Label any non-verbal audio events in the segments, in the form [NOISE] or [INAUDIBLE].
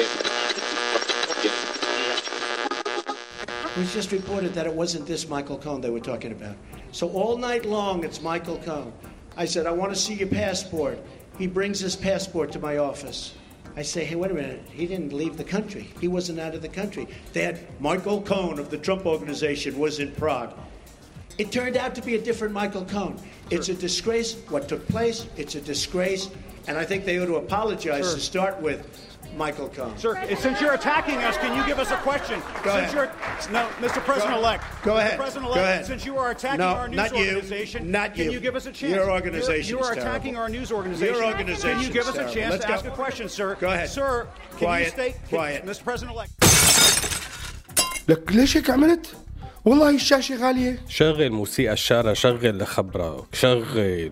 It was just reported that it wasn't this Michael Cohen they were talking about. So all night long, it's Michael Cohen. I said, I want to see your passport. He brings his passport to my office. I say, hey, wait a minute. He didn't leave the country. He wasn't out of the country. They had Michael Cohen of the Trump Organization was in Prague. It turned out to be a different Michael Cohen. It's a disgrace what took place. It's a disgrace. And I think they ought to apologize Sure. to start with Michael Cohen. Sir, since you're attacking us, can you give us a question? Go since ahead. you're no, Mr. President-elect. Go Mr. ahead. President-elect, Go ahead. Since you are attacking No, our news not you. organization, Not can you. you give us a chance? Your You're- organization's You are terrible. attacking our news organization. Your Can you organization's give us a terrible. chance Let's to go. ask a question, sir? Go ahead. Sir, can Quiet. you state, can- Quiet. Mr. President-elect. لك ليش هيك عملت؟ والله الشاشة غالية شغل موسيقى الشارع شغل لخبرك شغل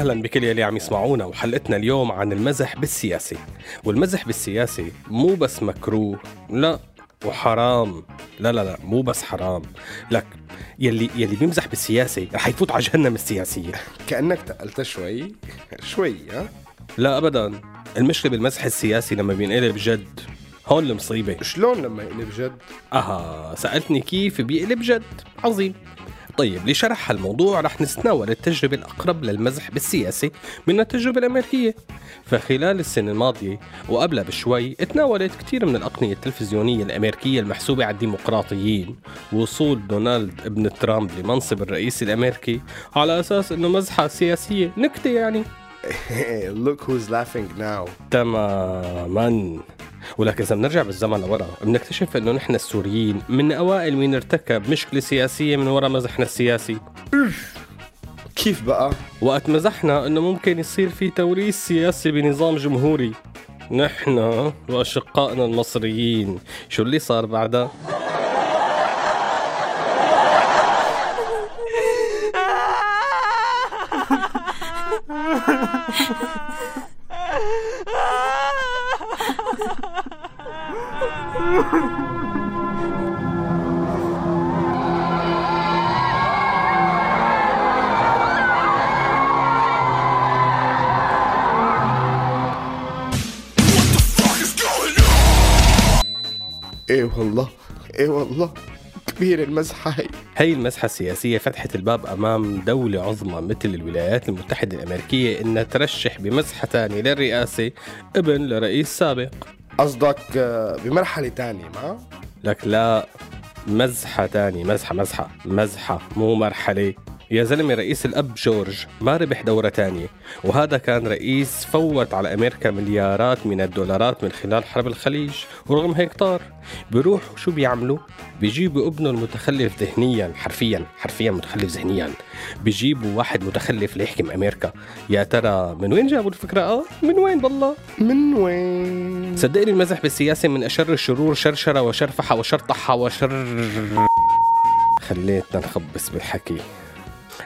أهلا بكل يلي عم يسمعونا وحلقتنا اليوم عن المزح بالسياسة والمزح بالسياسة مو بس مكروه لا وحرام. لا لا لا مو بس حرام. لك يلي يلي بيمزح بالسياسة رح يفوت على جهنم السياسية. كأنك تقلت شوي شوي ها؟ لا ابدا. المشكلة بالمزح السياسي لما بينقلب جد هون المصيبة. شلون لما يقلب جد؟ أها سألتني كيف بيقلب جد؟ عظيم. طيب لشرح هالموضوع رح نتناول التجربة الأقرب للمزح بالسياسة من التجربة الأمريكية. فخلال السنة الماضية وقبلها بشوي تناولت كثير من الأقنية التلفزيونية الأمريكية المحسوبة على الديمقراطيين. وصول دونالد ابن ترامب لمنصب الرئيس الأمريكي على أساس أنه مزحة سياسية نكتة يعني. [LAUGHS] look who's laughing now. تماما. ولكن اذا بنرجع بالزمن لورا. بنكتشف إنه نحن السوريين من أوائل مين ارتكب مشكلة سياسية من وراء مزحنا السياسي. كيف بقى؟ وقت مزحنا إنه ممكن يصير في توريث سياسي بنظام جمهوري. نحن وأشقائنا المصريين. شو اللي صار بعدها؟ إيه والله إيه والله كبير المزحة. هي هي المسحة السياسية فتحت الباب أمام دولة عظمى مثل الولايات المتحدة الأمريكية إنها ترشح بمسحة تانية للرئاسة ابن لرئيس سابق. قصدك آه، بمرحلة تانية ما؟ لك لا مزحة تاني مزحة مزحة مزحة مو مرحلة يا زلمة رئيس الأب جورج ما ربح دورة تانية. وهذا كان رئيس فوت على أمريكا مليارات من الدولارات من خلال حرب الخليج ورغم هيك طار. بيروحوا شو بيعملوا؟ بيجيبوا ابنه المتخلف ذهنيا حرفيا حرفيا متخلف ذهنيا. بيجيبوا واحد متخلف ليحكم أمريكا. يا ترى من وين جابوا الفكرة؟ آه من وين بالله؟ من وين؟ صدقني المزح بالسياسة من أشر الشرور شرشرة وشرفحة وشرطحة وشر. خليتنا نخبص بالحكي.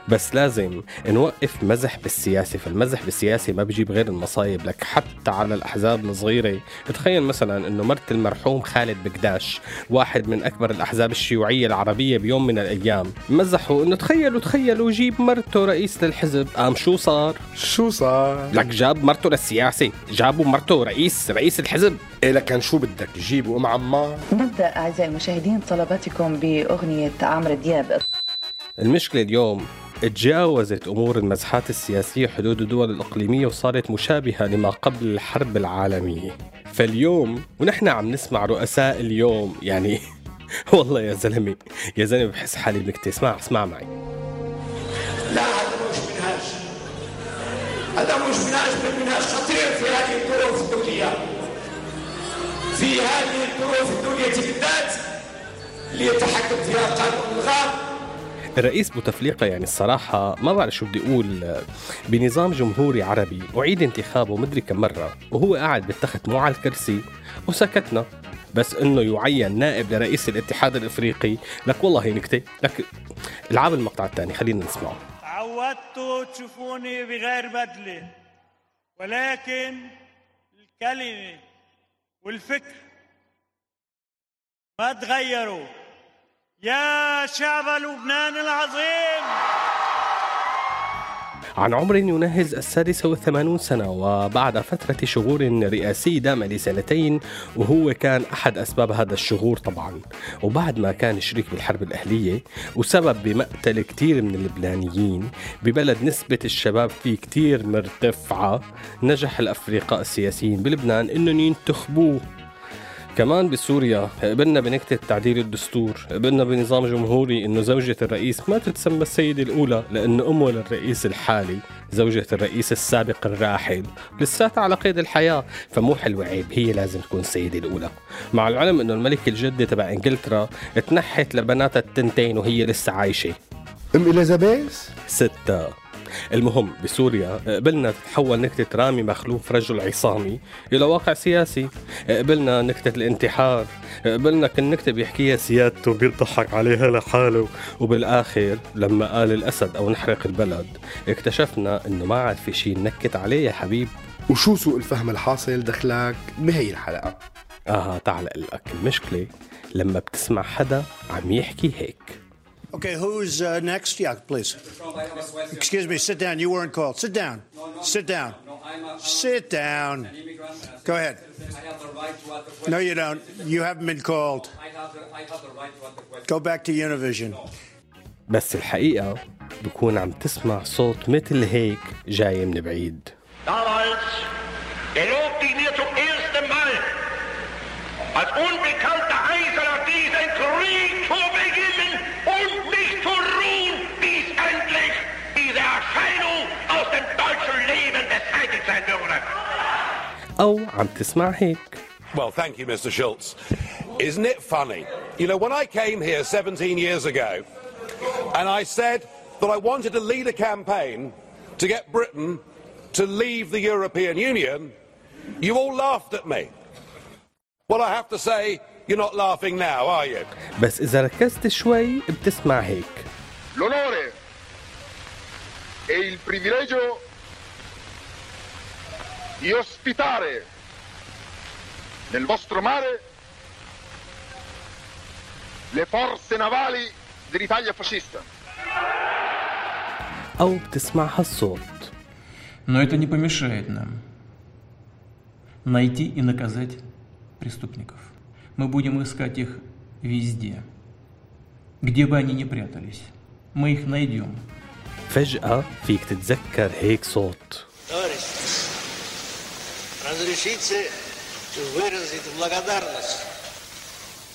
بس لازم نوقف مزح بالسياسة فالمزح بالسياسة ما بيجيب غير المصايب لك. حتى على الأحزاب الصغيرة. تخيل مثلا أنه مرت المرحوم خالد بقداش واحد من أكبر الأحزاب الشيوعية العربية بيوم من الأيام. مزحوا أنه تخيلوا تخيلوا جيب مرته رئيس للحزب. قام شو صار؟ شو صار؟ لك جاب مرته للسياسة جابوا مرته رئيس رئيس الحزب. إيه لكن شو بدك؟ جيبوا ام عمار؟ نبدأ أعزائي المشاهدين طلباتكم بأغنية عمرو دياب. المشكلة اليوم تجاوزت أمور المزحات السياسية حدود الدول الإقليمية وصارت مشابهة لما قبل الحرب العالمية. فاليوم ونحن عم نسمع رؤساء اليوم يعني [LAUGHS] والله يا زلمة يا زلمة بحس حالي بنكتة. اسمع اسمع معي. لا هذا مش منهاج هذا مش منهاج بل منهاج خطير في هذه الظروف الدولية في هذه الظروف الدولية بالذات اللي يتحكم فيها قانون الغاب الرئيس بوتفليقة يعني الصراحة ما بعرف شو بدي أقول. بنظام جمهوري عربي أعيد انتخابه مدري كم مرة وهو قاعد بالتخت مو على الكرسي وسكتنا. بس إنه يعين نائب لرئيس الاتحاد الإفريقي لك والله نكتة لك العاب المقطع الثاني خلينا نسمعه. عودتوا تشوفوني بغير بدلة ولكن الكلمة والفكر ما تغيروا. يا شعب لبنان العظيم. عن عمر يناهز السادسة والثمانون سنة وبعد فترة شغور رئاسي دام لسنتين وهو كان أحد أسباب هذا الشغور طبعا. وبعد ما كان شريك بالحرب الأهلية وسبب بمقتل كتير من اللبنانيين ببلد نسبة الشباب فيه كتير مرتفعة نجح الأفريقاء السياسيين بلبنان إنهم ينتخبوه. كمان بسوريا قبلنا بنكتة تعديل الدستور قبلنا بنظام جمهوري إنه زوجة الرئيس ما تتسمى السيدة الأولى لأن أمه للرئيس الحالي زوجة الرئيس السابق الراحل. لساتها على قيد الحياة فمو حلو عيب هي لازم تكون السيدة الأولى. مع العلم إنه الملكة الجدة تبع إنجلترا تنحت لبناتها التنتين وهي لسه عايشة. أم إليزابيث؟ ستة. المهم بسوريا قبلنا تتحول نكتة رامي مخلوف رجل عصامي إلى واقع سياسي. قبلنا نكتة الانتحار. قبلنا كل نكتة بيحكيها سيادته بيضحك عليها لحاله. وبالآخر لما قال الأسد أو نحرق البلد اكتشفنا إنه ما عاد في شيء نكت عليه يا حبيب. وشو سوء الفهم الحاصل؟ دخلك بهي الحلقة. آه تعال لك المشكلة لما بتسمع حدا عم يحكي هيك. Okay, who's uh, next? Yeah, please. Excuse me, sit down. You weren't called. Sit down. Sit down. Sit down. Go ahead. No, you don't. You haven't been called. Go back to Univision. بس الحقيقة بكون عم تسمع صوت مثل هيك جاي من بعيد. Damals gelobte ich mir zum ersten Mal als أو عم تسمع هيك. Well, thank you, Mr. Schultz. Isn't it funny? You know, when I came here 17 years ago, and I said that I wanted to lead a campaign to get Britain to leave the European Union, you all laughed at me. Well, I have to say, you're not laughing now, are you? بس إذا ركزت شوي بتسمع هيك. L'onore e il privilegio di ospitare nel vostro mare le forze navali dell'Italia fascista. أو بتسمع هالصوت. Но это не помешает нам найти и наказать преступников. Мы будем искать их везде, где бы они ни прятались. Мы их найдем. فجأة فيك تتذكر هيك صوت. Разрешите выразить благодарность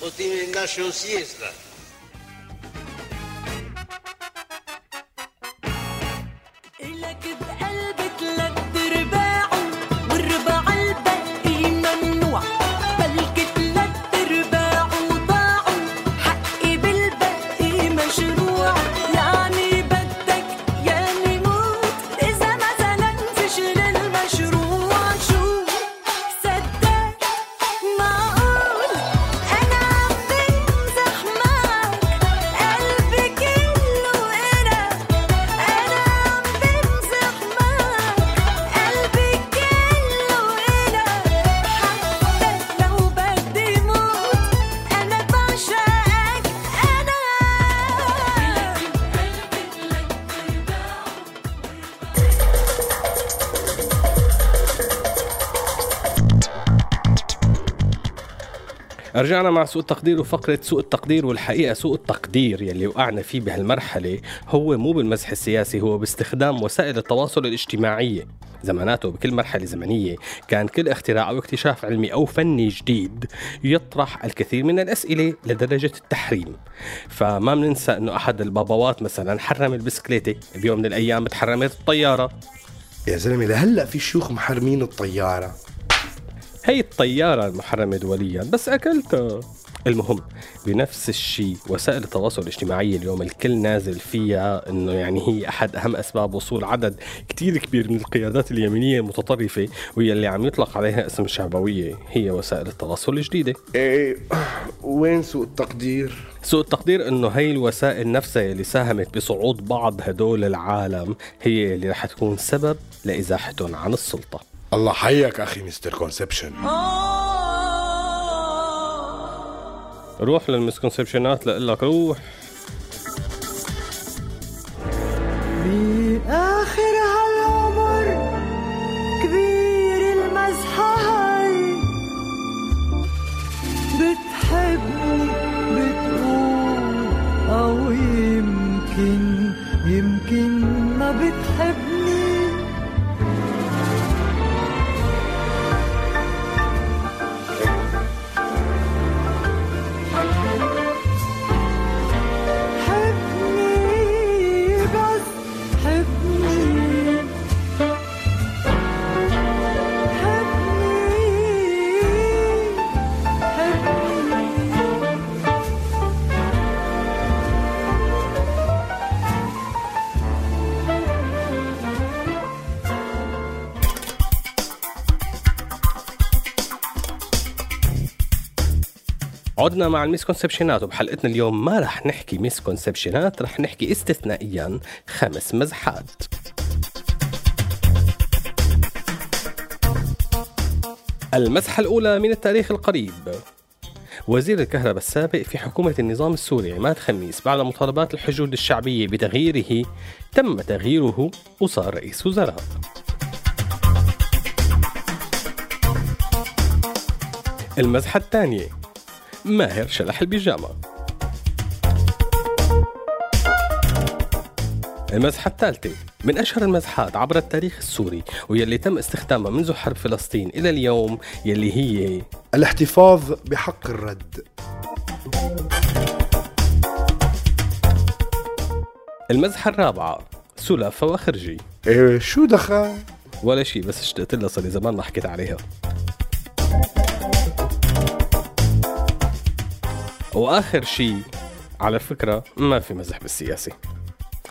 от имени нашего съезда رجعنا مع سوء التقدير وفقرة سوء التقدير والحقيقة سوء التقدير يلي وقعنا فيه بهالمرحلة هو مو بالمزح السياسي هو باستخدام وسائل التواصل الاجتماعية زماناته بكل مرحلة زمنية كان كل اختراع أو اكتشاف علمي أو فني جديد يطرح الكثير من الأسئلة لدرجة التحريم. فما بننسى أنه أحد الباباوات مثلا حرم البسكليتة بيوم من الأيام تحرمت الطيارة. يا زلمة لهلأ في شيوخ محرمين الطيارة. هي الطيارة المحرمة دوليا بس أكلتها المهم. بنفس الشيء وسائل التواصل الاجتماعي اليوم الكل نازل فيها إنه يعني هي أحد أهم أسباب وصول عدد كتير كبير من القيادات اليمينية المتطرفة وهي اللي عم يطلق عليها اسم الشعبويه هي وسائل التواصل الجديدة. إيه وين سوء التقدير؟ سوء التقدير إنه هي الوسائل نفسها اللي ساهمت بصعود بعض هدول العالم هي اللي رح تكون سبب لإزاحتهم عن السلطة. الله حيك أخي مستر كونسبشن. روح للمسكونسبشنات لك روح. بآخر عدنا مع ال misconception ات. وبحلقتنا اليوم ما رح نحكي misconception ات رح نحكي استثنائيا خمس مزحات. المزحة الأولى من التاريخ القريب. وزير الكهرباء السابق في حكومة النظام السوري عماد خميس بعد مطالبات الحشود الشعبية بتغييره تم تغييره وصار رئيس وزراء. المزحة الثانية. ماهر شلح البيجامة. المزحة الثالثة. من أشهر المزحات عبر التاريخ السوري ويلي تم استخدامها منذ حرب فلسطين إلى اليوم يلي هي الاحتفاظ بحق الرد. المزحة الرابعة سلافة وخرجي. إيه شو دخل؟ ولا شيء بس اشتقت لها صار لي زمان ما حكيت عليها. وآخر شيء على فكرة ما في مزح بالسياسة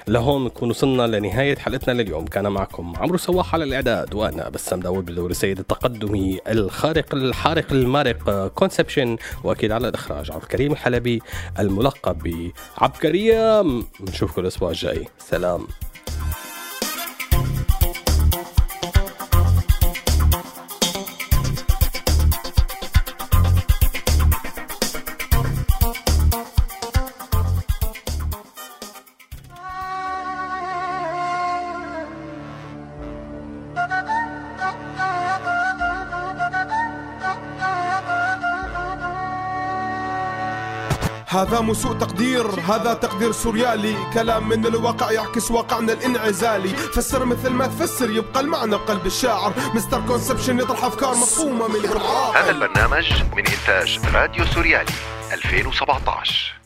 لهون نكون وصلنا لنهاية حلقتنا لليوم. كان معكم عمرو سواح على الإعداد وأنا بسام داود بدور السيد التقدمي الخارق الحارق المارق كونسبشن وأكيد على الإخراج عبد الكريم الحلبي الملقب بعبقرية. نشوفكم الأسبوع الجاي. سلام. هذا مو سوء تقدير هذا تقدير سوريالي. كلام من الواقع يعكس واقعنا الانعزالي. فسر مثل ما تفسر يبقى المعنى بقلب الشاعر. مستر conception يطرح أفكار مفهومة من هذا البرنامج من إنتاج راديو سوريالي 2017